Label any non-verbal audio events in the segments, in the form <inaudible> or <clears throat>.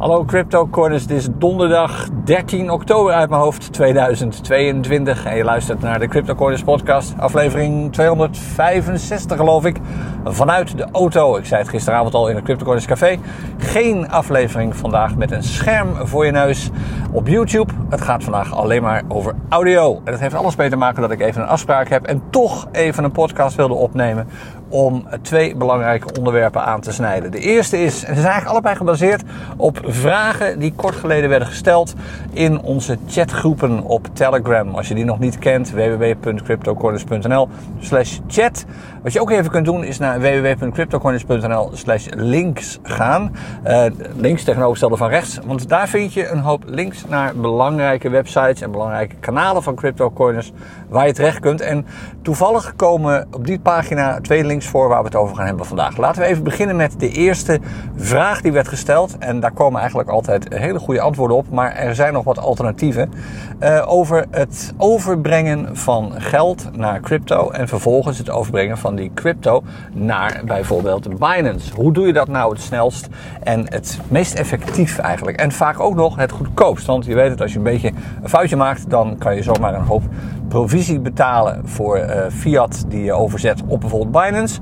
Hallo CryptoCorners, dit is donderdag 13 oktober uit mijn hoofd 2022 en je luistert naar de CryptoCorners podcast, aflevering 265 geloof ik, vanuit de auto. Ik zei het gisteravond al in het CryptoCorners café, geen aflevering vandaag met een scherm voor je neus op YouTube. Het gaat vandaag alleen maar over audio en dat heeft alles mee te maken dat ik even een afspraak heb en toch even een podcast wilde opnemen om twee belangrijke onderwerpen aan te snijden. De eerste is, en ze zijn eigenlijk allebei gebaseerd op vragen die kort geleden werden gesteld in onze chatgroepen op Telegram. Als je die nog niet kent, www.cryptocorners.nl slash chat. Wat je ook even kunt doen is naar www.cryptocorners.nl slash links gaan. Uh, links tegenovergestelde van rechts, want daar vind je een hoop links naar belangrijke websites en belangrijke kanalen van CryptoCoiners waar je terecht kunt. En toevallig komen op die pagina twee links voor waar we het over gaan hebben vandaag. Laten we even beginnen met de eerste vraag die werd gesteld. En daar komen eigenlijk altijd hele goede antwoorden op, maar er zijn nog wat alternatieven. Uh, over het overbrengen van geld naar crypto en vervolgens het overbrengen van die crypto naar bijvoorbeeld Binance. Hoe doe je dat nou het snelst en het meest effectief eigenlijk? En vaak ook nog het goedkoopst, want je weet het, als je een beetje een foutje maakt, dan kan je zomaar een hoop provisie betalen voor uh, fiat die je overzet op bijvoorbeeld Binance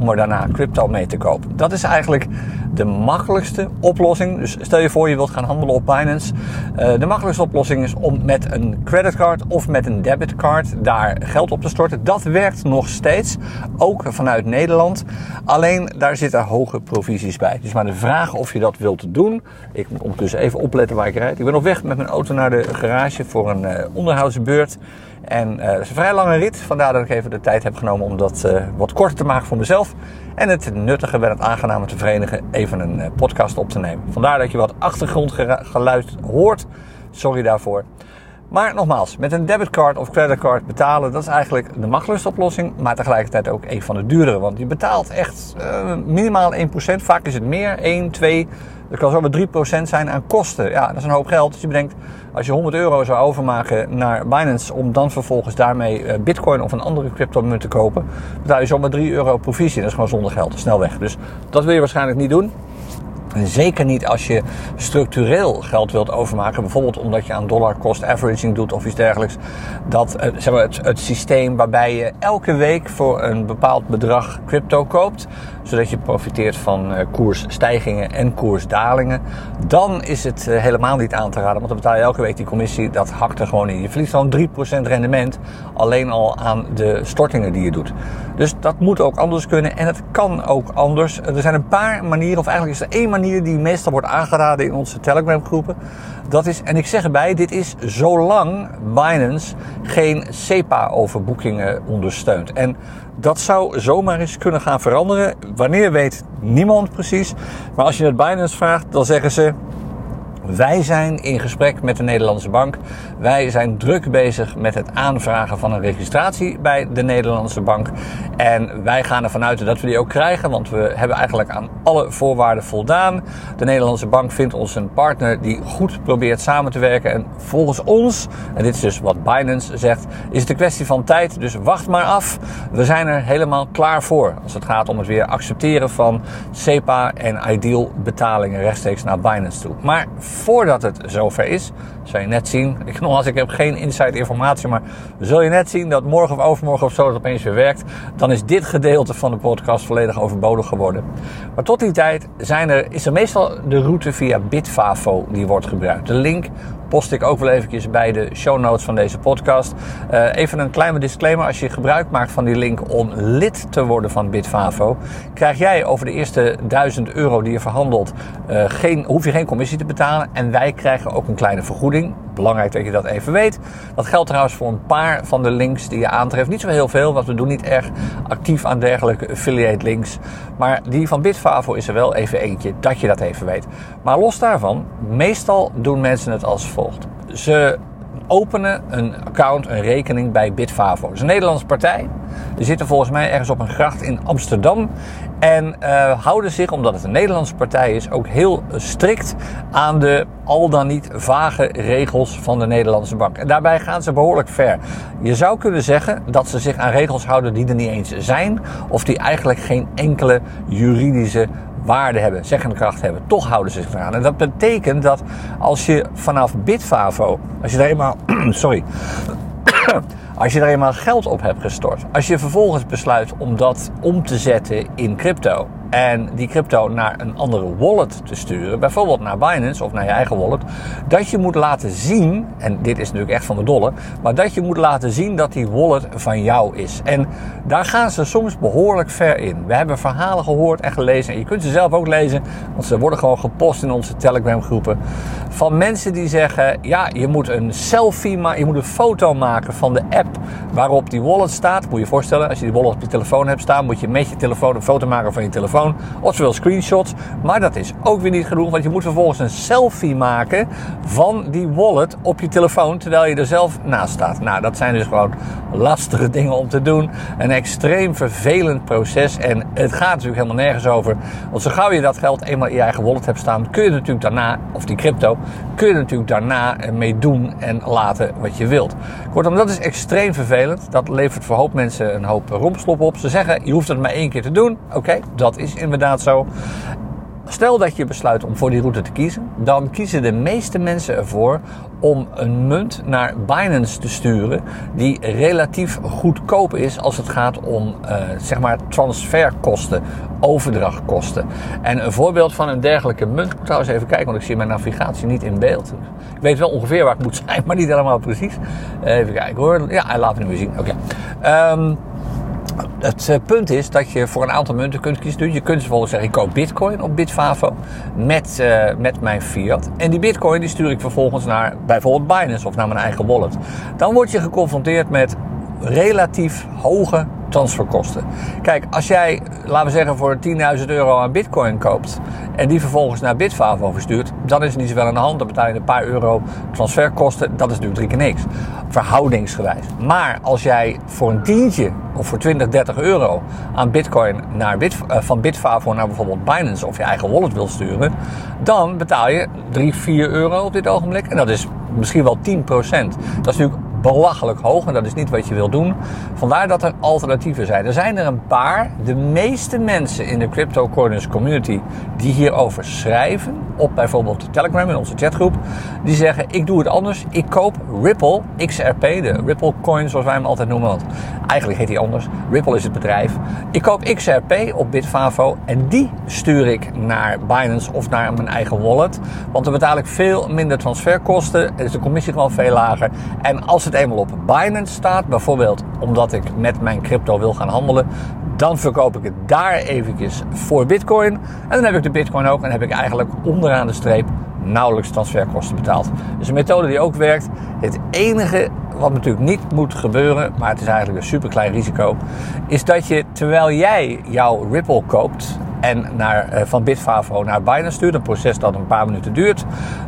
om er daarna crypto mee te kopen. Dat is eigenlijk de makkelijkste oplossing. Dus stel je voor je wilt gaan handelen op Binance. Uh, de makkelijkste oplossing is om met een creditcard of met een debitcard daar geld op te storten. Dat werkt nog steeds, ook vanuit Nederland. Alleen daar zitten hoge provisies bij. Dus maar de vraag of je dat wilt doen. Ik moet ondertussen even opletten waar ik rijd. Ik ben op weg met mijn auto naar de garage voor een uh, onderhoudsbeurt. En uh, dat is een vrij lange rit. Vandaar dat ik even de tijd heb genomen om dat uh, wat korter te maken voor mezelf. En het nuttige met het aangename te verenigen. Even een uh, podcast op te nemen. Vandaar dat je wat achtergrondgeluid hoort. Sorry daarvoor. Maar nogmaals, met een debitcard of creditcard betalen, dat is eigenlijk de makkelijkste oplossing, maar tegelijkertijd ook een van de duurdere. Want je betaalt echt uh, minimaal 1%, vaak is het meer, 1, 2, dat kan zomaar 3% zijn aan kosten. Ja, dat is een hoop geld. Dus je bedenkt, als je 100 euro zou overmaken naar Binance om dan vervolgens daarmee bitcoin of een andere cryptomunt te kopen, betaal je zomaar 3 euro provisie. Dat is gewoon zonder geld, snel weg. Dus dat wil je waarschijnlijk niet doen. Zeker niet als je structureel geld wilt overmaken. Bijvoorbeeld omdat je aan dollar cost averaging doet of iets dergelijks. Dat zeg maar, het, het systeem waarbij je elke week voor een bepaald bedrag crypto koopt. Zodat je profiteert van koersstijgingen en koersdalingen. Dan is het helemaal niet aan te raden. Want dan betaal je elke week die commissie. Dat hakt er gewoon in. Je verliest dan 3% rendement. Alleen al aan de stortingen die je doet. Dus dat moet ook anders kunnen. En het kan ook anders. Er zijn een paar manieren. Of eigenlijk is er één manier die meestal wordt aangeraden in onze Telegram groepen. Dat is, en ik zeg erbij, dit is zolang Binance geen SEPA-overboekingen ondersteunt. En dat zou zomaar eens kunnen gaan veranderen. Wanneer weet niemand precies. Maar als je het Binance vraagt, dan zeggen ze... Wij zijn in gesprek met de Nederlandse bank. Wij zijn druk bezig met het aanvragen van een registratie bij de Nederlandse bank. En wij gaan ervan uit dat we die ook krijgen, want we hebben eigenlijk aan alle voorwaarden voldaan. De Nederlandse bank vindt ons een partner die goed probeert samen te werken. En volgens ons, en dit is dus wat Binance zegt, is het een kwestie van tijd. Dus wacht maar af. We zijn er helemaal klaar voor als het gaat om het weer accepteren van SEPA en Ideal betalingen rechtstreeks naar Binance toe. Maar voordat het zover is, zul je net zien. <laughs> Ik, nogmaals, ik heb geen inside informatie, maar zul je net zien dat morgen of overmorgen of zo het opeens weer werkt. Dan is dit gedeelte van de podcast volledig overbodig geworden. Maar tot die tijd zijn er, is er meestal de route via Bitfavo die wordt gebruikt. De link post ik ook wel eventjes bij de show notes van deze podcast. Uh, even een kleine disclaimer. Als je gebruik maakt van die link om lid te worden van Bitfavo, krijg jij over de eerste 1000 euro die je verhandelt, uh, geen, hoef je geen commissie te betalen. En wij krijgen ook een kleine vergoeding. Belangrijk dat je dat even weet. Dat geldt trouwens voor een paar van de links die je aantreft. Niet zo heel veel, want we doen niet erg actief aan dergelijke affiliate links. Maar die van Bitfavo is er wel even eentje, dat je dat even weet. Maar los daarvan, meestal doen mensen het als volgt. Ze openen een account, een rekening bij Bitfavo. Dat is een Nederlandse partij. Die zitten volgens mij ergens op een gracht in Amsterdam. En uh, houden zich, omdat het een Nederlandse partij is, ook heel strikt aan de al dan niet vage regels van de Nederlandse bank. En daarbij gaan ze behoorlijk ver. Je zou kunnen zeggen dat ze zich aan regels houden die er niet eens zijn, of die eigenlijk geen enkele juridische waarde hebben, zeggende kracht hebben. Toch houden ze zich eraan. En dat betekent dat als je vanaf Bitfavo, als je er eenmaal, <clears throat> sorry, <clears throat> als je er eenmaal geld op hebt gestort, als je vervolgens besluit om dat om te zetten in crypto, en die crypto naar een andere wallet te sturen, bijvoorbeeld naar Binance of naar je eigen wallet, dat je moet laten zien, en dit is natuurlijk echt van de dolle, maar dat je moet laten zien dat die wallet van jou is. En daar gaan ze soms behoorlijk ver in. We hebben verhalen gehoord en gelezen, en je kunt ze zelf ook lezen, want ze worden gewoon gepost in onze Telegram groepen, van mensen die zeggen, ja, je moet een selfie maken, je moet een foto maken van de app waarop die wallet staat. Moet je je voorstellen, als je die wallet op je telefoon hebt staan, moet je met je telefoon een foto maken van je telefoon telefoon, oftewel screenshots. Maar dat is ook weer niet genoeg, want je moet vervolgens een selfie maken van die wallet op je telefoon terwijl je er zelf naast staat. Nou, dat zijn dus gewoon lastige dingen om te doen. Een extreem vervelend proces en het gaat natuurlijk helemaal nergens over. Want zo gauw je dat geld eenmaal in je eigen wallet hebt staan, kun je natuurlijk daarna, of die crypto, kun je natuurlijk daarna mee doen en laten wat je wilt. Kortom, dat is extreem vervelend. Dat levert voor hoop mensen een hoop rompslop op. Ze zeggen, je hoeft het maar één keer te doen. Oké, dat is is inderdaad zo. Stel dat je besluit om voor die route te kiezen, dan kiezen de meeste mensen ervoor om een munt naar Binance te sturen die relatief goedkoop is als het gaat om uh, zeg maar transferkosten, overdrachtkosten. En een voorbeeld van een dergelijke munt, trouwens even kijken, want ik zie mijn navigatie niet in beeld. Ik weet wel ongeveer waar ik moet zijn, <laughs> maar niet helemaal precies. Even kijken hoor. Ja, laat me nu zien. Oké. Ehm, het eh, punt is dat je voor een aantal munten kunt kiezen. Je kunt bijvoorbeeld zeggen, ik koop bitcoin op Bitfavo met, uh, met mijn fiat. En die bitcoin die stuur ik vervolgens naar bijvoorbeeld Binance of naar mijn eigen wallet. Dan word je geconfronteerd met relatief hoge transferkosten. Kijk, als jij, laten we zeggen, voor 10.000 euro aan bitcoin koopt en die vervolgens naar Bitfavo verstuurt, dan is er niet zoveel aan de hand. Dan betaal je een paar euro transferkosten. Dat is natuurlijk drie keer niks. Verhoudingsgewijs. Maar als jij voor een tientje of voor 20, 30 euro aan bitcoin naar Bit, uh, van Bitfavo naar bijvoorbeeld Binance of je eigen wallet wil sturen, dan betaal je 3, 4 euro op dit ogenblik. En dat is misschien wel 10%. Dat is natuurlijk belachelijk hoog en dat is niet wat je wil doen. Vandaar dat er alternatieven zijn. Er zijn er een paar. De meeste mensen in de Crypto Corners community die hierover schrijven, op bijvoorbeeld Telegram in onze chatgroep, die zeggen: Ik doe het anders. Ik koop Ripple XRP, de Ripple Coin zoals wij hem altijd noemen. Want eigenlijk heet hij anders. Ripple is het bedrijf. Ik koop XRP op Bitfavo en die stuur ik naar Binance of naar mijn eigen wallet. Want dan betaal ik veel minder transferkosten. Is de commissie gewoon veel lager. En als het eenmaal op Binance staat, bijvoorbeeld omdat ik met mijn crypto wil gaan handelen, dan verkoop ik het daar eventjes voor Bitcoin. En dan heb ik de Bitcoin ook en heb ik eigenlijk onderaan de streep nauwelijks transferkosten betaald. Dus een methode die ook werkt. Het enige wat natuurlijk niet moet gebeuren, maar het is eigenlijk een super klein risico, is dat je terwijl jij jouw Ripple koopt en naar, uh, van Bitfavo naar Binance stuurt, een proces dat een paar minuten duurt,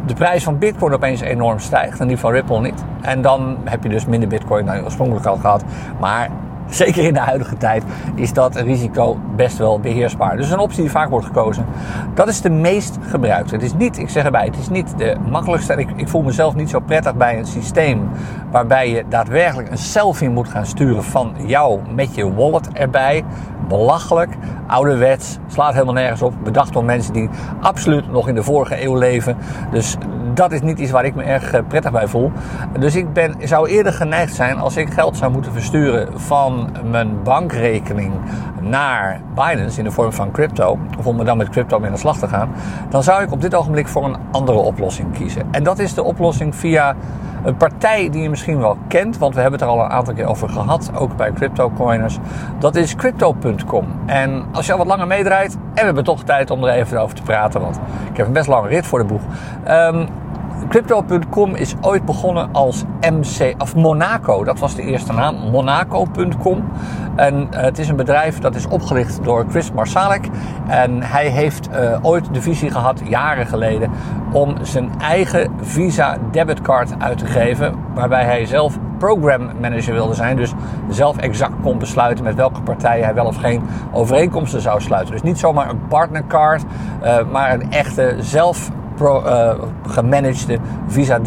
de prijs van Bitcoin opeens enorm stijgt en die van Ripple niet. En dan heb je dus minder Bitcoin dan je oorspronkelijk had gehad. Maar <laughs> zeker in de huidige tijd, is dat risico best wel beheersbaar. Dus een optie die vaak wordt gekozen. Dat is de meest gebruikte. Het is niet, ik zeg erbij, het is niet de makkelijkste. Ik, ik voel mezelf niet zo prettig bij een systeem waarbij je daadwerkelijk een selfie moet gaan sturen van jou met je wallet erbij. Belachelijk, ouderwets, slaat helemaal nergens op. Bedacht door mensen die absoluut nog in de vorige eeuw leven. Dus dat is niet iets waar ik me erg eh, prettig bij voel. Dus ik ben, zou eerder geneigd zijn als ik geld zou moeten versturen van mijn bankrekening naar Binance in de vorm van crypto, of om er dan met crypto mee aan de slag te gaan, dan zou ik op dit ogenblik voor een andere oplossing kiezen. En dat is de oplossing via een partij die je misschien wel kent, want we hebben het er al een aantal keer over gehad, ook bij CryptoCoiners. Dat is crypto.com. En als je al wat langer meedraait, en we hebben toch tijd om er even over te praten, want ik heb een best lange rit voor de boeg. Um, Crypto.com is ooit begonnen als MC, of Monaco. Dat was de eerste naam, Monaco.com. En eh, het is een bedrijf dat is opgericht door Chris Marsalik. En hij heeft uh, ooit de visie gehad, jaren geleden, om zijn eigen Visa debitcard uit te geven. Waarbij hij zelf program manager wilde zijn. Dus zelf exact kon besluiten met welke partij hij wel of geen overeenkomsten zou sluiten. Dus niet zomaar een partnercard, uh, maar een echte zelf pro, uh, gemanagede Visa.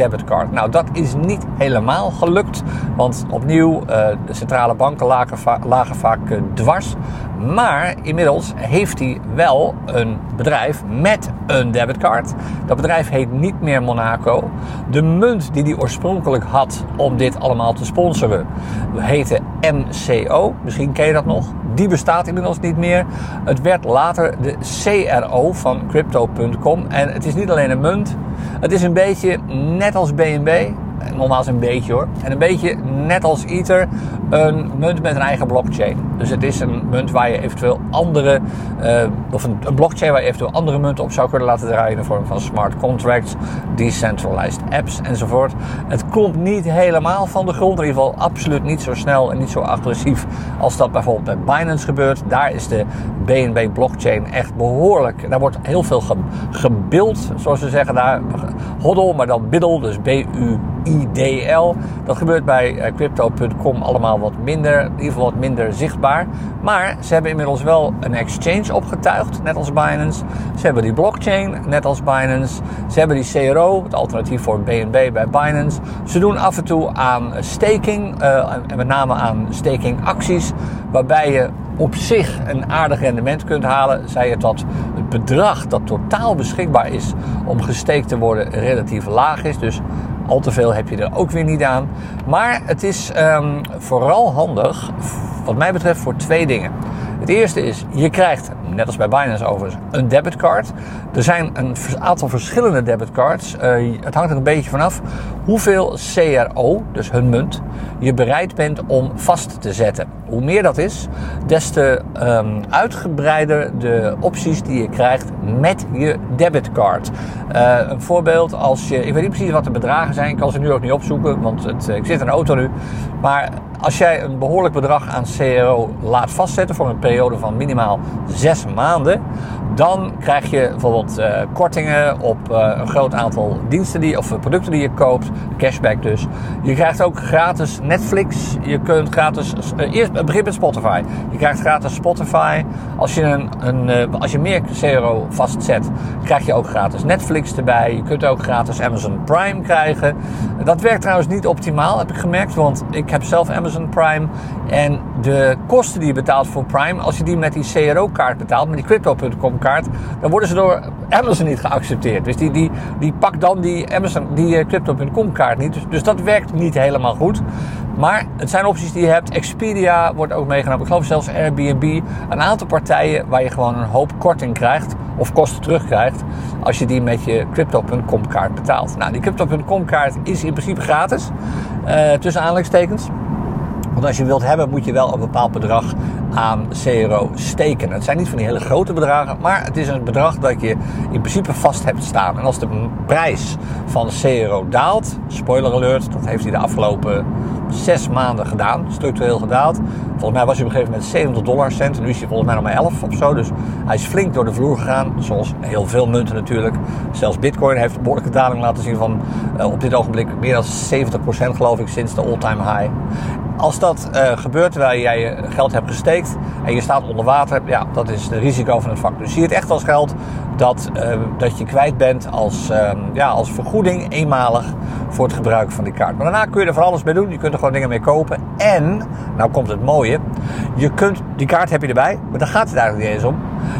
Nou, dat is niet helemaal gelukt. Want opnieuw, uh, de centrale banken lagen, lagen vaak uh, dwars. Maar inmiddels heeft hij wel een bedrijf met een debitcard. Dat bedrijf heet niet meer Monaco. De munt die hij oorspronkelijk had om dit allemaal te sponsoren heette MCO. Misschien ken je dat nog. Die bestaat inmiddels niet meer. Het werd later de CRO van Crypto.com. En het is niet alleen een munt. Het is een beetje net als BNB nogmaals een beetje hoor. En een beetje net als Ether, een munt met een eigen blockchain. Dus het is een munt waar je eventueel andere, uh, of een, blockchain waar je eventueel andere munten op zou kunnen laten draaien in de vorm van smart contracts, decentralized apps enzovoort. Het komt niet helemaal van de grond, in ieder geval absoluut niet zo snel en niet zo agressief als dat bijvoorbeeld bij Binance gebeurt. Daar is de BNB blockchain echt behoorlijk, daar wordt heel veel gebeeld, zoals ze zeggen daar, hodl, maar dan biddel, dus B-U IDL. Dat gebeurt bij eh, crypto.com allemaal wat minder, in ieder geval wat minder zichtbaar. Maar ze hebben inmiddels wel een exchange opgetuigd, net als Binance. Ze hebben die blockchain, net als Binance. Ze hebben die CRO, het alternatief voor BNB bij Binance. Ze doen af en toe aan staking, uh, en met name aan staking acties, waarbij je op zich een aardig rendement kunt halen, zij het dat het bedrag dat totaal beschikbaar is om gesteekt te worden relatief laag is. Dus al te veel heb je er ook weer niet aan. Maar het is um, vooral handig, wat mij betreft, voor twee dingen. Het eerste is, je krijgt, net als bij Binance overigens, een debitcard. Er zijn een aantal verschillende debitcards. Uh, het hangt er een beetje vanaf hoeveel CRO, dus hun munt, je bereid bent om vast te zetten. Hoe meer dat is, des te um, uitgebreider de opties die je krijgt met je debitcard. Uh, een voorbeeld, als je, ik weet niet precies wat de bedragen zijn, ik kan ze nu ook niet opzoeken, want het, ik zit in een auto nu. Maar als jij een behoorlijk bedrag aan CRO laat vastzetten voor een periode van minimaal zes maanden, dan krijg je bijvoorbeeld uh, kortingen op uh, een groot aantal diensten die, of producten die je koopt, cashback dus. Je krijgt ook gratis Netflix. Je kunt gratis, uh, eerst begin met Spotify. Je krijgt gratis Spotify. Als je, een, een als je meer CRO vastzet, krijg je ook gratis Netflix erbij. Je kunt ook gratis Amazon Prime krijgen. Dat werkt trouwens niet optimaal, heb ik gemerkt, want ik heb zelf Amazon Prime en de kosten die je betaalt voor Prime, als je die met die CRO-kaart betaalt, met die Crypto.com kaart, dan worden ze door Amazon niet geaccepteerd. Dus die, die, die pakt dan die, Amazon, die eh, Crypto.com kaart niet. Dus, dus dat werkt niet helemaal goed. Maar het zijn opties die je hebt. Expedia wordt ook meegenomen. Ik geloof zelfs Airbnb. Een aantal partijen waar je gewoon een hoop korting krijgt. Of kosten terugkrijgt. Als je die met je Crypto.com kaart betaalt. Nou, die Crypto.com kaart is in principe gratis. Uh, tussen aanleidingstekens. Want als je wilt hebben, moet je wel een bepaald bedrag aan CRO steken. Het zijn niet van die hele grote bedragen, maar het is een bedrag dat je in principe vast hebt staan. En als de prijs van CRO daalt, spoiler alert, dat heeft hij de afgelopen zes maanden gedaan, structureel gedaald. Volgens mij was hij op een gegeven moment 70 dollar cent. En nu is hij volgens mij nog maar 11 of zo. Dus hij is flink door de vloer gegaan. Zoals heel veel munten natuurlijk. Zelfs Bitcoin heeft een behoorlijke daling laten zien van uh, op dit ogenblik meer dan 70% geloof ik sinds de all-time high. Als dat uh, gebeurt terwijl jij je geld hebt gesteekt en je staat onder water, ja, dat is het risico van het vak. Dus zie het echt als geld dat, uh, dat je kwijt bent als, uh, ja, als vergoeding eenmalig voor het gebruik van die kaart. Maar daarna kun je er van alles mee doen. Je kunt er gewoon dingen mee kopen. En, nou komt het mooie, je kunt, die kaart heb je erbij, maar daar gaat het eigenlijk niet eens om.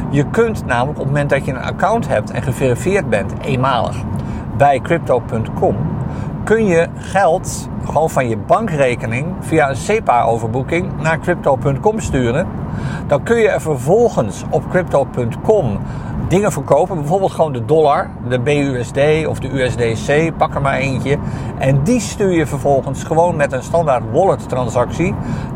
Je kunt namelijk op het moment dat je een account hebt en geverifieerd bent, eenmalig, bij crypto.com, kun je geld gewoon van je bankrekening via een SEPA-overboeking naar crypto.com sturen. Dan kun je er vervolgens op crypto.com dingen verkopen. Bijvoorbeeld gewoon de dollar, de BUSD of de USDC. Pak er maar eentje. En die stuur je vervolgens gewoon met een standaard wallet transactie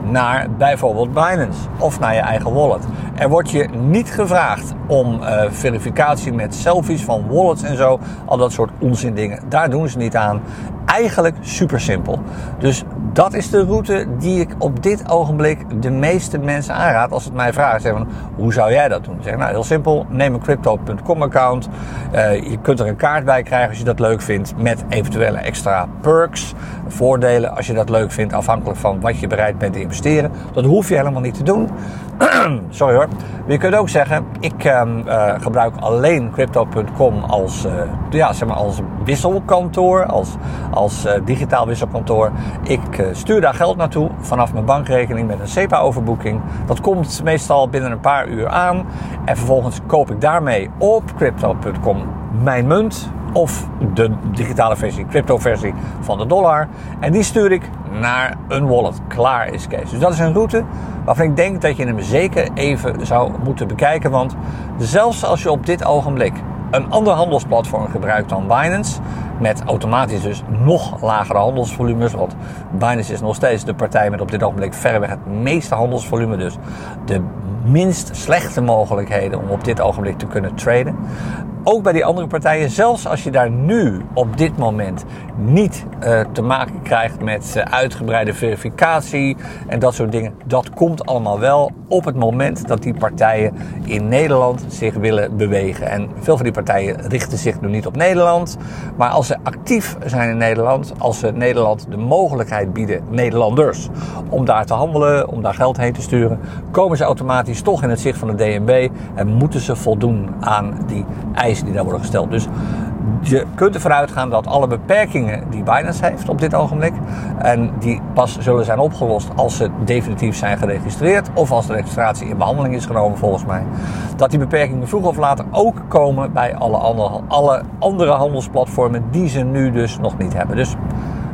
naar bijvoorbeeld Binance of naar je eigen wallet. Er wordt je niet gevraagd om uh, verificatie met selfies van wallets en zo. Al dat soort onzin dingen. Daar doen ze niet aan. Eigenlijk super simpel. Dus dat is de route die ik op dit ogenblik de meeste mensen aanraad. Als het mij vragen, zeggen hoe zou jij dat doen? Zeg, nou, heel simpel. Neem een crypto.com account. Uh, je kunt er een kaart bij krijgen als je dat leuk vindt. Met eventuele extra perks, voordelen als je dat leuk vindt. Afhankelijk van wat je bereid bent te investeren. Dat hoef je helemaal niet te doen. <clears throat> Sorry hoor. Je kunt ook zeggen, ik ehm, eh, gebruik alleen crypto.com als, uh, ja, zeg maar als wisselkantoor, als, als uh, digitaal wisselkantoor. Ik stuur daar geld naartoe vanaf mijn bankrekening met een SEPA-overboeking. Dat komt meestal binnen een paar uur aan. En vervolgens koop ik daarmee op crypto.com mijn munt of de digitale versie, crypto versie van de dollar. En die stuur ik naar een wallet. Klaar is Kees. Dus dat is een route waarvan ik denk dat je hem zeker even zou moeten bekijken. Want zelfs als je op dit ogenblik een ander handelsplatform gebruikt dan Binance, met automatisch dus nog lagere handelsvolumes, want Binance is nog steeds de partij met op dit ogenblik verreweg het meeste handelsvolume, dus de minst slechte mogelijkheden om op dit ogenblik te kunnen traden ook bij die andere partijen, zelfs als je daar nu op dit moment niet uh, te maken krijgt met uh, uitgebreide verificatie en dat soort dingen, dat komt allemaal wel op het moment dat die partijen in Nederland zich willen bewegen. En veel van die partijen richten zich nu niet op Nederland, maar als ze actief zijn in Nederland, als ze Nederland de mogelijkheid bieden, Nederlanders, om daar te handelen, om daar geld heen te sturen, komen ze automatisch toch in het zicht van de DNB en moeten ze voldoen aan die eisen die daar worden gesteld. Dus je kunt ervan uitgaan dat alle beperkingen die Binance heeft op dit ogenblik, en die pas zullen zijn opgelost als ze definitief zijn geregistreerd, of als de registratie in behandeling is genomen volgens mij, dat die beperkingen vroeg of later ook komen bij alle andere, alle andere handelsplatformen die ze nu dus nog niet hebben. Dus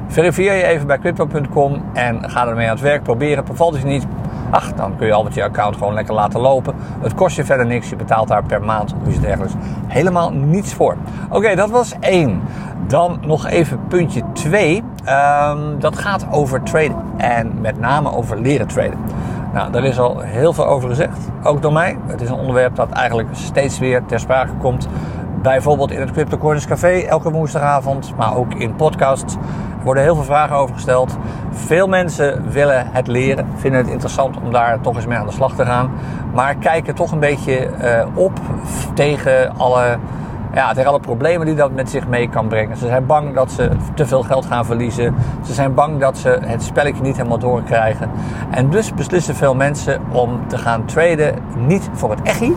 verifieer je even bij crypto.com en ga ermee aan het werk. Probeer het. Bevalt het niet, Ach, dan kun je al met je account gewoon lekker laten lopen. Het kost je verder niks. Je betaalt daar per maand of iets dergelijks helemaal niets voor. Oké, dat was één. Dan nog even puntje 2. Ehm, dat gaat over traden. En met name over leren traden. Nou, daar is al heel veel over gezegd. Ook door mij. Het is een onderwerp dat eigenlijk steeds weer ter sprake komt. Bijvoorbeeld in het Crypto Corners Café elke woensdagavond. Maar ook in podcasts. Worden heel veel vragen over gesteld. Veel mensen willen het leren, vinden het interessant om daar toch eens mee aan de slag te gaan. Maar kijken toch een beetje uh, op tegen alle, ja, tegen alle problemen die dat met zich mee kan brengen. Ze zijn bang dat ze te veel geld gaan verliezen. Ze zijn bang dat ze het spelletje niet helemaal doorkrijgen. En dus beslissen veel mensen om te gaan traden niet voor het echi,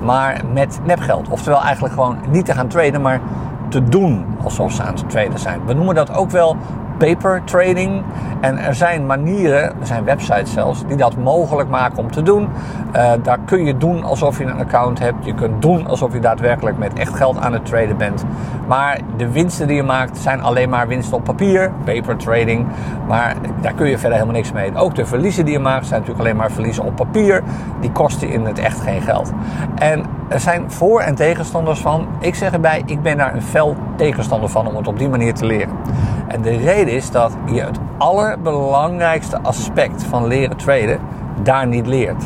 maar met nepgeld. Oftewel eigenlijk gewoon niet te gaan traden, maar te doen alsof ze aan het traden zijn. We noemen dat ook wel paper trading. En er zijn manieren, er zijn websites zelfs, die dat mogelijk maken om te doen. Uh, daar kun je doen alsof je een account hebt. Je kunt doen alsof je daadwerkelijk met echt geld aan het traden bent. Maar de winsten die je maakt zijn alleen maar winsten op papier, paper trading. Maar daar kun je verder helemaal niks mee. Ook de verliezen die je maakt zijn natuurlijk alleen maar verliezen op papier. Die kosten in het echt geen geld. En er zijn voor- en tegenstanders van. Ik zeg erbij, ik ben daar een fel tegenstander van om het op die manier te leren. En de reden is dat je het allerbelangrijkste aspect van leren traden daar niet leert.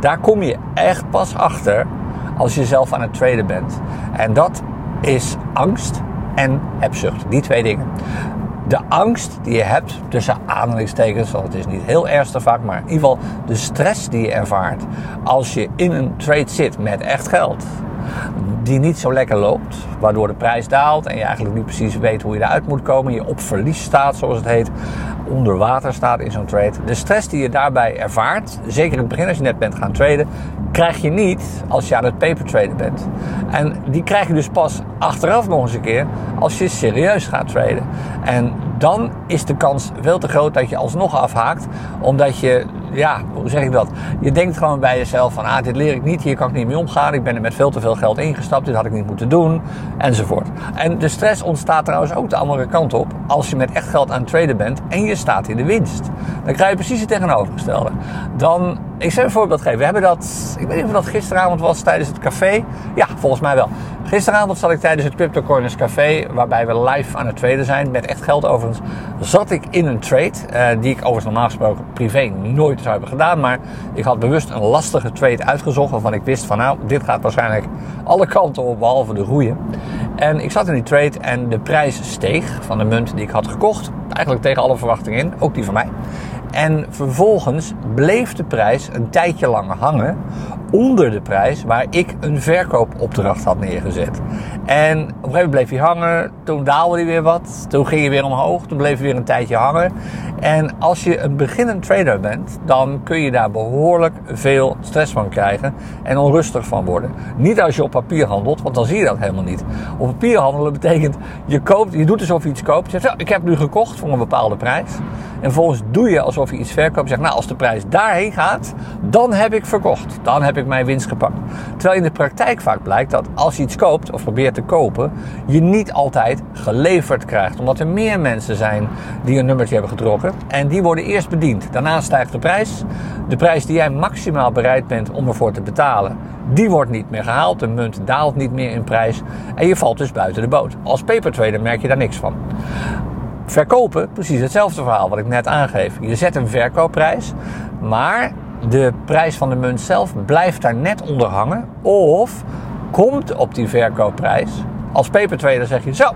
Daar kom je echt pas achter als je zelf aan het traden bent. En dat is angst en hebzucht. Die twee dingen. De angst die je hebt tussen aanhalingstekens, want het is niet heel ernstig vaak, maar in ieder geval de stress die je ervaart als je in een trade zit met echt geld die niet zo lekker loopt, waardoor de prijs daalt en je eigenlijk niet precies weet hoe je eruit moet komen. Je op verlies staat, zoals het heet, onder water staat in zo'n trade. De stress die je daarbij ervaart, zeker in het begin als je net bent gaan traden, krijg je niet als je aan het paper traden bent. En die krijg je dus pas achteraf nog eens een keer als je serieus gaat traden. En dan is de kans veel te groot dat je alsnog afhaakt, omdat je ja, hoe zeg ik dat? Je denkt gewoon bij jezelf van, ah, dit leer ik niet, hier kan ik niet mee omgaan, ik ben er met veel te veel geld ingestapt, dit had ik niet moeten doen, enzovoort. En de stress ontstaat trouwens ook de andere kant op, als je met echt geld aan het traden bent en je staat in de winst. Dan krijg je precies het tegenovergestelde. Dan, ik zal een voorbeeld geven, we hebben dat, ik weet niet of dat gisteravond was tijdens het café, ja, volgens mij wel. Gisteravond zat ik tijdens het Crypto Corners Café, waarbij we live aan het traden zijn, met echt geld overigens, zat ik in een trade, uh, die ik overigens normaal gesproken privé nooit zou hebben gedaan, maar ik had bewust een lastige trade uitgezocht, waarvan ik wist van nou, dit gaat waarschijnlijk alle kanten op, behalve de groeien. En ik zat in die trade en de prijs steeg van de munt die ik had gekocht, eigenlijk tegen alle verwachtingen in, ook die van mij. En vervolgens bleef de prijs een tijdje lang hangen onder de prijs waar ik een verkoopopdracht had neergezet. En op een gegeven moment bleef hij hangen, toen daalde hij weer wat, toen ging hij weer omhoog, toen bleef hij weer een tijdje hangen. En als je een beginnend trader bent, dan kun je daar behoorlijk veel stress van krijgen en onrustig van worden. Niet als je op papier handelt, want dan zie je dat helemaal niet. Op papier handelen betekent, je, koopt, je doet alsof je iets koopt. Je zegt, ik heb nu gekocht voor een bepaalde prijs. En vervolgens doe je alsof je iets verkoopt. Je zegt, nou als de prijs daarheen gaat, dan heb ik verkocht. Dan heb ik mijn winst gepakt. Terwijl in de praktijk vaak blijkt dat als je iets koopt of probeert te kopen, je niet altijd geleverd krijgt. Omdat er meer mensen zijn die een nummertje hebben getrokken. En die worden eerst bediend. Daarna stijgt de prijs. De prijs die jij maximaal bereid bent om ervoor te betalen, die wordt niet meer gehaald. De munt daalt niet meer in prijs. En je valt dus buiten de boot. Als papertrader merk je daar niks van. Verkopen, precies hetzelfde verhaal wat ik net aangeef. Je zet een verkoopprijs, maar de prijs van de munt zelf blijft daar net onder hangen. Of komt op die verkoopprijs. Als papertrader zeg je zo,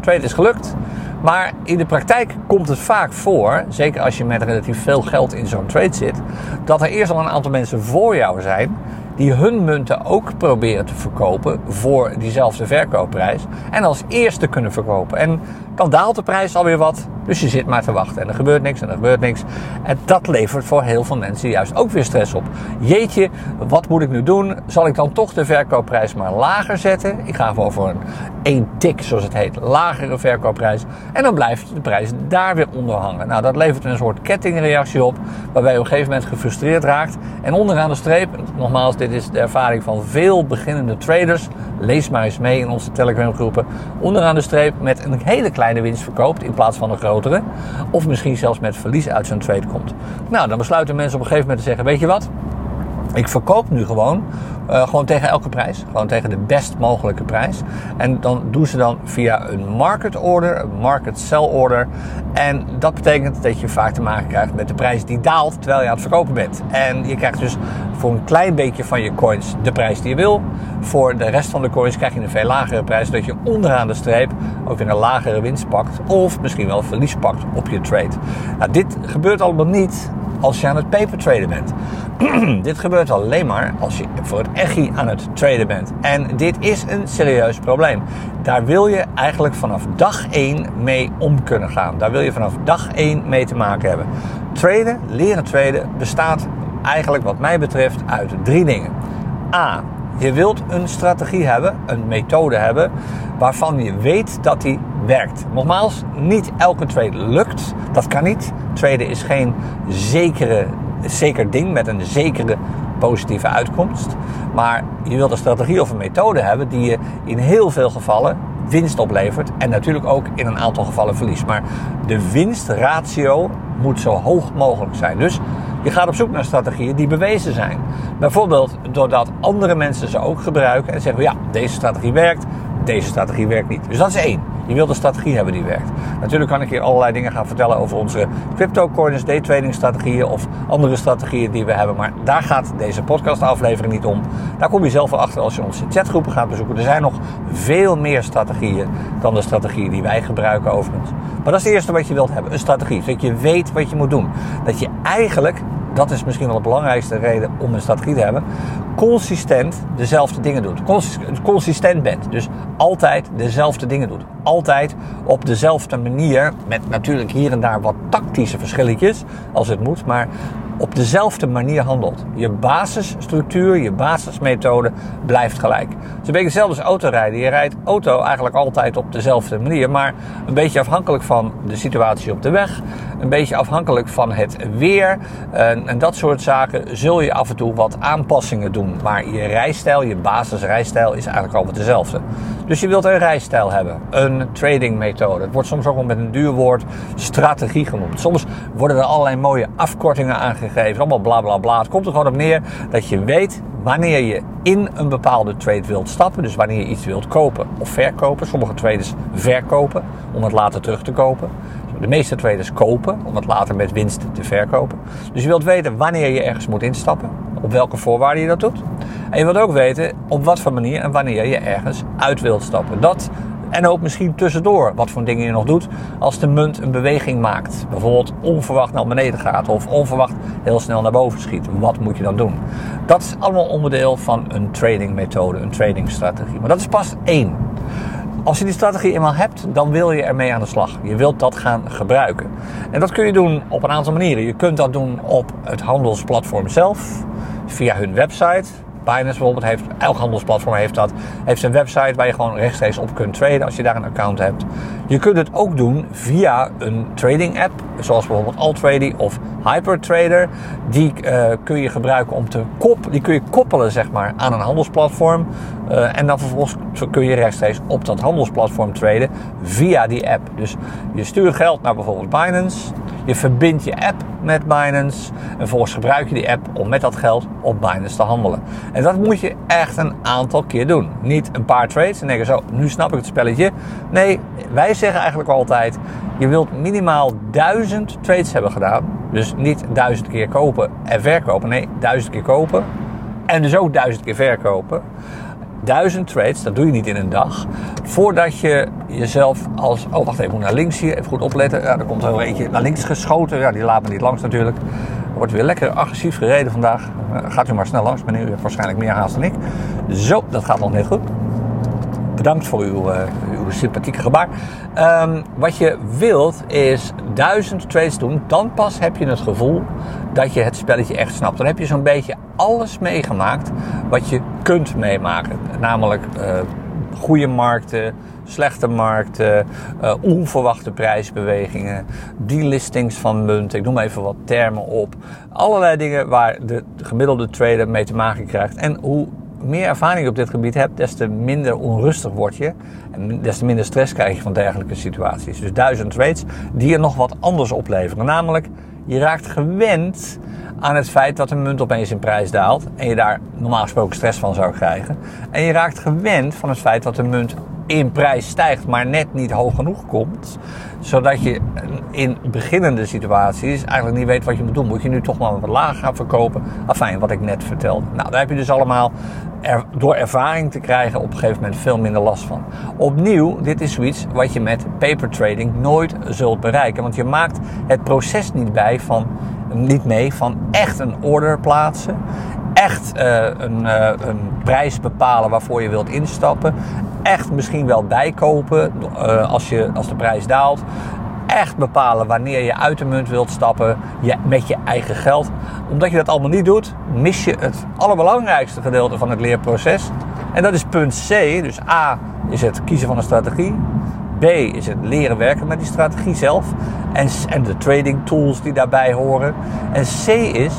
trade is gelukt. Maar in de praktijk komt het vaak voor, zeker als je met relatief veel geld in zo'n trade zit, dat er eerst al een aantal mensen voor jou zijn die hun munten ook proberen te verkopen voor diezelfde verkoopprijs. En als eerste kunnen verkopen. En dan daalt de prijs alweer wat. Dus je zit maar te wachten. En er gebeurt niks en er gebeurt niks. En dat levert voor heel veel mensen juist ook weer stress op. Jeetje, wat moet ik nu doen? Zal ik dan toch de verkoopprijs maar lager zetten? Ik ga gewoon voor een één tik, zoals het heet, lagere verkoopprijs. En dan blijft de prijs daar weer onder hangen. Nou, dat levert een soort kettingreactie op. Waarbij je op een gegeven moment gefrustreerd raakt. En onderaan de streep, nogmaals, dit is de ervaring van veel beginnende traders. Lees maar eens mee in onze Telegram groepen. Onderaan de streep met een hele kleine winst verkoopt in plaats van een grotere. Of misschien zelfs met verlies uit zijn trade komt. Nou, dan besluiten mensen op een gegeven moment te zeggen: Weet je wat? Ik verkoop nu gewoon, uh, gewoon tegen elke prijs. Gewoon tegen de best mogelijke prijs. En dan doen ze dan via een market order, een market sell order. En dat betekent dat je vaak te maken krijgt met de prijs die daalt terwijl je aan het verkopen bent. En je krijgt dus voor een klein beetje van je coins de prijs die je wil. Voor de rest van de coins krijg je een veel lagere prijs, zodat je onderaan de streep ook weer een lagere winst pakt. Of misschien wel verlies pakt op je trade. Nou, dit gebeurt allemaal niet als je aan het paper traden bent. <clears throat> dit gebeurt alleen maar als je voor het echi aan het traden bent. En dit is een serieus probleem. Daar wil je eigenlijk vanaf dag 1 mee om kunnen gaan. Daar wil je vanaf dag 1 mee te maken hebben. Traden, leren traden, bestaat eigenlijk wat mij betreft uit drie dingen. A. Je wilt een strategie hebben, een methode hebben, waarvan je weet dat die werkt. Nogmaals, niet elke trade lukt. Dat kan niet. Traden is geen zekere, zeker ding met een zekere positieve uitkomst. Maar je wilt een strategie of een methode hebben die je in heel veel gevallen winst oplevert. En natuurlijk ook in een aantal gevallen verlies. Maar de winstratio moet zo hoog mogelijk zijn. Dus je gaat op zoek naar strategieën die bewezen zijn. Bijvoorbeeld doordat andere mensen ze ook gebruiken en zeggen: ja, deze strategie werkt, deze strategie werkt niet. Dus dat is één. Je wilt een strategie hebben die werkt. Natuurlijk kan ik hier allerlei dingen gaan vertellen over onze cryptocurrency, day trading strategieën of andere strategieën die we hebben. Maar daar gaat deze podcast aflevering niet om. Daar kom je zelf wel achter als je onze chatgroepen gaat bezoeken. Er zijn nog veel meer strategieën dan de strategieën die wij gebruiken overigens. Maar dat is het eerste wat je wilt hebben. Een strategie. Dat je weet wat je moet doen. Dat je eigenlijk dat is misschien wel de belangrijkste reden om een strategie te hebben, consistent dezelfde dingen doet. Consistent bent. Dus altijd dezelfde dingen doet. Altijd op dezelfde manier, met natuurlijk hier en daar wat tactische verschilletjes, als het moet, maar op dezelfde manier handelt. Je basisstructuur, je basismethode blijft gelijk. Het is een beetje hetzelfde als autorijden. Je rijdt auto eigenlijk altijd op dezelfde manier, maar een beetje afhankelijk van de situatie op de weg, een beetje afhankelijk van het weer en, en dat soort zaken, zul je af en toe wat aanpassingen doen. Maar je rijstijl, je basisrijstijl is eigenlijk altijd dezelfde. Dus je wilt een rijstijl hebben, een trading methode. Het wordt soms ook wel met een duur woord strategie genoemd. Soms worden er allerlei mooie afkortingen aangegeven, allemaal bla bla bla. Het komt er gewoon op neer dat je weet wanneer je in een bepaalde trade wilt stappen. Dus wanneer je iets wilt kopen of verkopen. Sommige traders verkopen om het later terug te kopen. De meeste traders kopen om het later met winst te verkopen. Dus je wilt weten wanneer je ergens moet instappen, op welke voorwaarden je dat doet. En je wilt ook weten op wat voor manier en wanneer je ergens uit wilt stappen. Dat En ook misschien tussendoor wat voor dingen je nog doet als de munt een beweging maakt. Bijvoorbeeld onverwacht naar beneden gaat of onverwacht heel snel naar boven schiet. Wat moet je dan doen? Dat is allemaal onderdeel van een tradingmethode, een tradingstrategie. Maar dat is pas één. Als je die strategie eenmaal hebt, dan wil je ermee aan de slag. Je wilt dat gaan gebruiken. En dat kun je doen op een aantal manieren. Je kunt dat doen op het handelsplatform zelf, via hun website. Binance bijvoorbeeld heeft, elk handelsplatform heeft dat, heeft een website waar je gewoon rechtstreeks op kunt traden als je daar een account hebt. Je kunt het ook doen via een trading app, zoals bijvoorbeeld AllTrady of HyperTrader. Die uh, kun je gebruiken om te kop, die kun je koppelen zeg maar aan een handelsplatform. Uh, en dan vervolgens kun je rechtstreeks op dat handelsplatform traden via die app. Dus je stuurt geld naar bijvoorbeeld Binance. Je verbindt je app met Binance. En vervolgens gebruik je die app om met dat geld op Binance te handelen. En dat moet je echt een aantal keer doen. Niet een paar trades en denken zo, nu snap ik het spelletje. Nee, wij zeggen eigenlijk altijd, je wilt minimaal duizend trades hebben gedaan. Dus niet duizend keer kopen en verkopen. Nee, duizend keer kopen en dus ook duizend keer verkopen duizend trades, dat doe je niet in een dag, voordat je jezelf als, oh wacht even, moet naar links hier, even goed opletten, ja, er komt er eentje naar links geschoten, ja, die laat me niet langs natuurlijk. Er wordt weer lekker agressief gereden vandaag. Eh, gaat u maar snel langs, meneer, u waarschijnlijk meer haast dan ik. Zo, dat gaat nog net goed. Bedankt voor uw, uh, uw sympathieke gebaar. Um, wat je wilt is duizend trades doen. Dan pas heb je het gevoel dat je het spelletje echt snapt. Dan heb je zo'n beetje alles meegemaakt wat je kunt meemaken. Namelijk uh, goede markten, slechte markten, uh, onverwachte prijsbewegingen, delistings van munten. Ik noem even wat termen op. Allerlei dingen waar de gemiddelde trader mee te maken krijgt. En hoe meer ervaring op dit gebied hebt, des te minder onrustig word je. En des te minder stress krijg je van dergelijke situaties. Dus duizend trades die er nog wat anders opleveren. Namelijk, je raakt gewend aan het feit dat een munt opeens in prijs daalt. En je daar normaal gesproken stress van zou krijgen. En je raakt gewend van het feit dat de munt in prijs stijgt, maar net niet hoog genoeg komt. Zodat je in beginnende situaties eigenlijk niet weet wat je moet doen. Moet je nu toch maar wat lager gaan verkopen? Afijn, wat ik net vertelde. Nou, daar heb je dus allemaal door ervaring te krijgen op een gegeven moment veel minder last van. Opnieuw, dit is zoiets wat je met paper trading nooit zult bereiken. Want je maakt het proces niet, bij van, niet mee van echt een order plaatsen. Echt uh, een, uh, een prijs bepalen waarvoor je wilt instappen echt misschien wel bijkopen uh, als, je, als de prijs daalt. Echt bepalen wanneer je uit de munt wilt stappen je, met je eigen geld. Omdat je dat allemaal niet doet, mis je het allerbelangrijkste gedeelte van het leerproces. En dat is punt C. Dus A is het kiezen van een strategie. B is het leren werken met die strategie zelf. En, en de trading tools die daarbij horen. En C is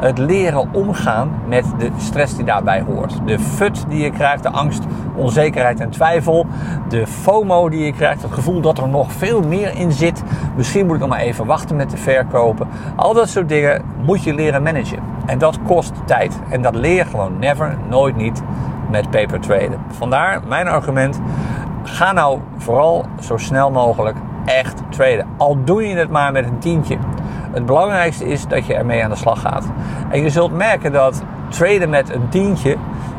het leren omgaan met de stress die daarbij hoort. De fut die je krijgt, de angst, onzekerheid en twijfel. De FOMO die je krijgt, het gevoel dat er nog veel meer in zit. Misschien moet ik nog maar even wachten met te verkopen. Al dat soort dingen moet je leren managen. En dat kost tijd. En dat leer gewoon never, nooit niet met paper traden. Vandaar mijn argument. Ga nou vooral zo snel mogelijk echt traden. Al doe je het maar met een tientje. Het belangrijkste is dat je ermee aan de slag gaat. En je zult merken dat traden met een tientje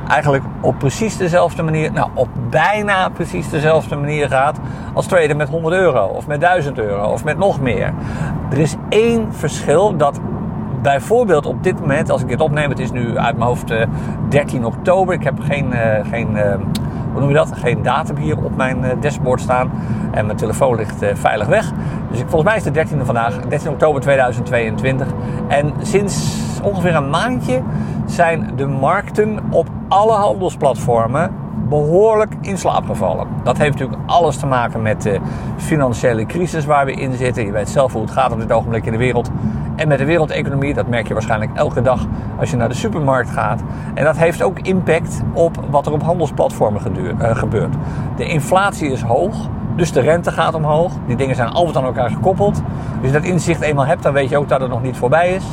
eigenlijk op precies dezelfde manier, nou op bijna precies dezelfde manier gaat als traden met 100 euro of met 1000 euro of met nog meer. Er is één verschil dat bijvoorbeeld op dit moment, als ik dit opneem, het is nu uit mijn hoofd 13 eh, oktober, ik heb geen, uh, geen uh, hoe noem je dat? Geen datum hier op mijn dashboard staan. En mijn telefoon ligt veilig weg. Dus ik, volgens mij is het 13e vandaag, 13 oktober 2022. En sinds ongeveer een maandje zijn de markten op alle handelsplatformen behoorlijk in slaap gevallen. Dat heeft natuurlijk alles te maken met de financiële crisis waar we in zitten. Je weet zelf hoe het gaat op dit ogenblik in de wereld. En met de wereldeconomie, dat merk je waarschijnlijk elke dag als je naar de supermarkt gaat. En dat heeft ook impact op wat er op handelsplatformen uh, gebeurt. De inflatie is hoog. Dus de rente gaat omhoog. Die dingen zijn altijd aan elkaar gekoppeld. Als je dat inzicht eenmaal hebt, dan weet je ook dat het nog niet voorbij is.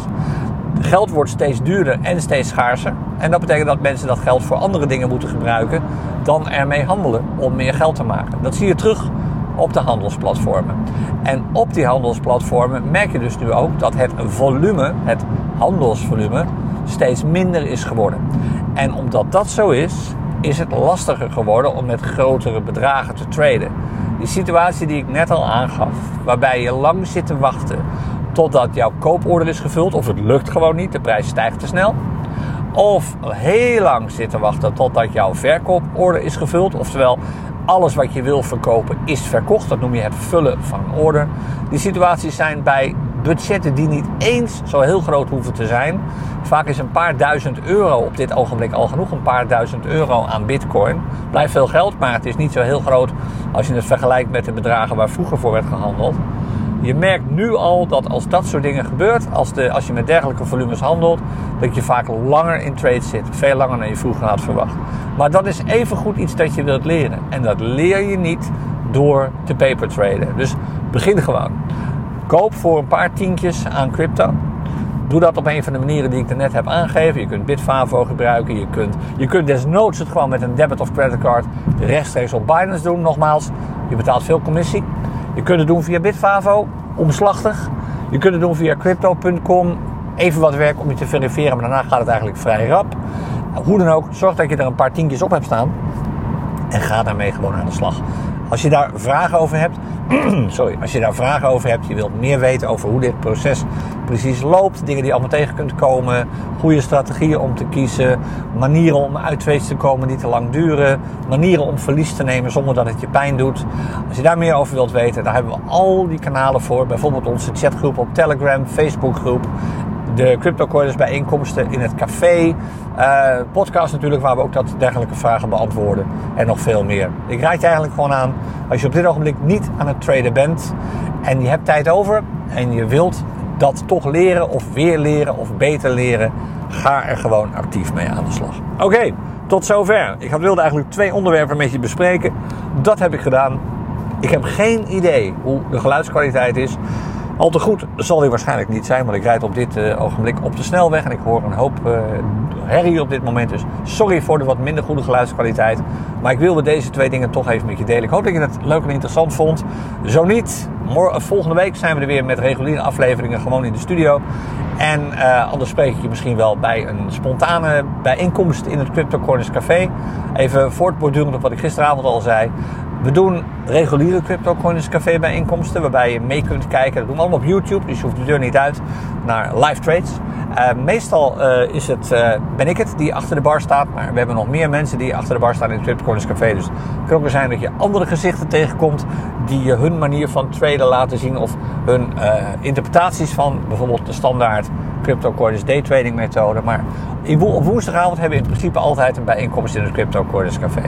Geld wordt steeds duurder en steeds schaarser. En dat betekent dat mensen dat geld voor andere dingen moeten gebruiken dan ermee handelen om meer geld te maken. Dat zie je terug op de handelsplatformen. En op die handelsplatformen merk je dus nu ook dat het volume, het handelsvolume, steeds minder is geworden. En omdat dat zo is, is het lastiger geworden om met grotere bedragen te traden. Die situatie die ik net al aangaf, waarbij je lang zit te wachten totdat jouw kooporder is gevuld, of het lukt gewoon niet, de prijs stijgt te snel. Of heel lang zit te wachten totdat jouw verkooporder is gevuld, oftewel alles wat je wil verkopen is verkocht. Dat noem je het vullen van een order. Die situaties zijn bij budgetten die niet eens zo heel groot hoeven te zijn. Vaak is een paar duizend euro op dit ogenblik al genoeg. Een paar duizend euro aan bitcoin. Blijft veel geld, maar het is niet zo heel groot als je het vergelijkt met de bedragen waar vroeger voor werd gehandeld. Je merkt nu al dat als dat soort dingen gebeurt, als, de, als je met dergelijke volumes handelt, dat je vaak langer in trade zit. Veel langer dan je vroeger had verwacht. Maar dat is evengoed iets dat je wilt leren. En dat leer je niet door te paper traden. Dus begin gewoon. Koop voor een paar tientjes aan crypto. Doe dat op een van de manieren die ik er net heb aangegeven. Je kunt Bitfavo gebruiken. Je kunt, je kunt desnoods het gewoon met een debit of creditcard rechtstreeks op Binance doen. Nogmaals, je betaalt veel commissie. Je kunt het doen via Bitfavo, omslachtig. Je kunt het doen via crypto.com. Even wat werk om je te verifiëren, maar daarna gaat het eigenlijk vrij rap. Hoe dan ook, zorg dat je er een paar tientjes op hebt staan. En ga daarmee gewoon aan de slag. Als je daar vragen over hebt, <clears throat> sorry, als je daar vragen over hebt, je wilt meer weten over hoe dit proces precies loopt, dingen die allemaal tegen kunt komen, goede strategieën om te kiezen, manieren om uit te komen die te lang duren, manieren om verlies te nemen zonder dat het je pijn doet. Als je daar meer over wilt weten, daar hebben we al die kanalen voor. Bijvoorbeeld onze chatgroep op Telegram, Facebookgroep de cryptocoiners bijeenkomsten in het café. Uh, podcast natuurlijk, waar we ook dat dergelijke vragen beantwoorden. En nog veel meer. Ik raad je eigenlijk gewoon aan, als je op dit ogenblik niet aan het traden bent en je hebt tijd over en je wilt dat toch leren of weer leren of beter leren, ga er gewoon actief mee aan de slag. Oké, tot zover. Ik wilde eigenlijk twee onderwerpen met je bespreken. Dat heb ik gedaan. Ik heb geen idee hoe de geluidskwaliteit is. Al te goed zal die waarschijnlijk niet zijn, want ik rijd op dit uh, ogenblik op de snelweg en ik hoor een hoop uh, herrie op dit moment. Dus sorry voor de wat minder goede geluidskwaliteit. Maar ik wilde deze twee dingen toch even met je delen. Ik hoop dat je het leuk en interessant vond. Zo niet, volgende week zijn we er weer met reguliere afleveringen gewoon in de studio. En uh, anders spreek ik je misschien wel bij een spontane bijeenkomst in het Crypto Corners Café. Even voortbordurend op wat ik gisteravond al zei. We doen reguliere CryptoCoins Café bijeenkomsten waarbij je mee kunt kijken. Dat doen we allemaal op YouTube, dus je hoeft de deur niet uit naar live trades. Uh, meestal uh, is het, uh, ben ik het die achter de bar staat, maar we hebben nog meer mensen die achter de bar staan in het CryptoCoins Café. Dus het kan ook zijn dat je andere gezichten tegenkomt die je hun manier van traden laten zien of hun interpretaties van bijvoorbeeld de standaard CryptoCoins day trading methode. Maar op woensdagavond hebben we in principe altijd een bijeenkomst in het CryptoCoins Café.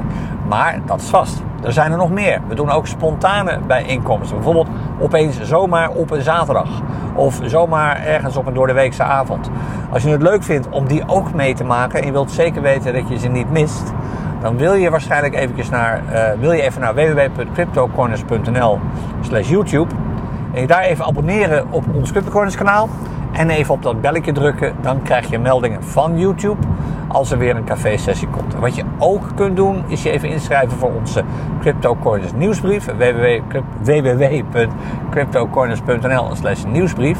Maar dat is vast. Er zijn er nog meer. We doen ook spontane bijeenkomsten. Bijvoorbeeld opeens zomaar op een zaterdag. Of zomaar ergens op een doordeweekse avond. Als je het leuk vindt om die ook mee te maken en je wilt zeker weten dat je ze niet mist, dan wil je waarschijnlijk eventjes naar, uh, wil je even naar www.cryptocorners.nl slash YouTube. En je daar even abonneren op ons CryptoCorners kanaal. En even op dat belletje drukken, dan krijg je meldingen van YouTube als er weer een café-sessie komt. wat je ook kunt doen, is je even inschrijven voor onze CryptoCoiners nieuwsbrief. www.cryptocorners.nl slash nieuwsbrief.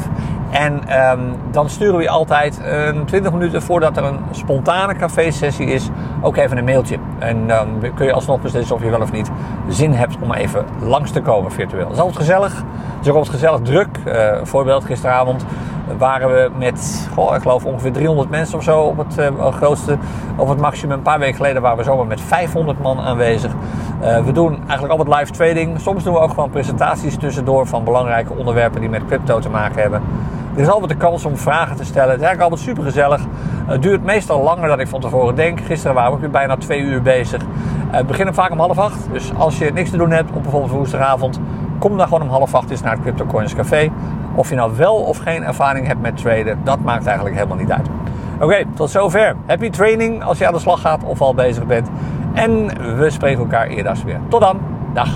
En um, dan sturen we je altijd een 20 minuten voordat er een spontane café-sessie is, ook even een mailtje. En dan kun je alsnog beslissen of je wel of niet zin hebt om even langs te komen virtueel. Het is altijd gezellig. Het is ook altijd gezellig druk. Uh, voorbeeld gisteravond waren we met, goh, ik geloof ongeveer 300 mensen of zo op het uh, grootste, op het maximum. Een paar weken geleden waren we zomaar met 500 man aanwezig. Uh, we doen eigenlijk altijd live trading. Soms doen we ook gewoon presentaties tussendoor van belangrijke onderwerpen die met crypto te maken hebben. Er is altijd de kans om vragen te stellen. Het is eigenlijk altijd super gezellig. Het duurt meestal langer dan ik van tevoren denk. Gisteren waren we ook weer bijna twee uur bezig. We beginnen vaak om half acht. Dus als je niks te doen hebt op bijvoorbeeld woensdagavond, kom dan gewoon om half acht eens naar het Crypto Coins Café. Of je nou wel of geen ervaring hebt met traden, dat maakt eigenlijk helemaal niet uit. Oké, tot zover. Happy training als je aan de slag gaat of al bezig bent. En we spreken elkaar eerder weer. Tot dan. Dag.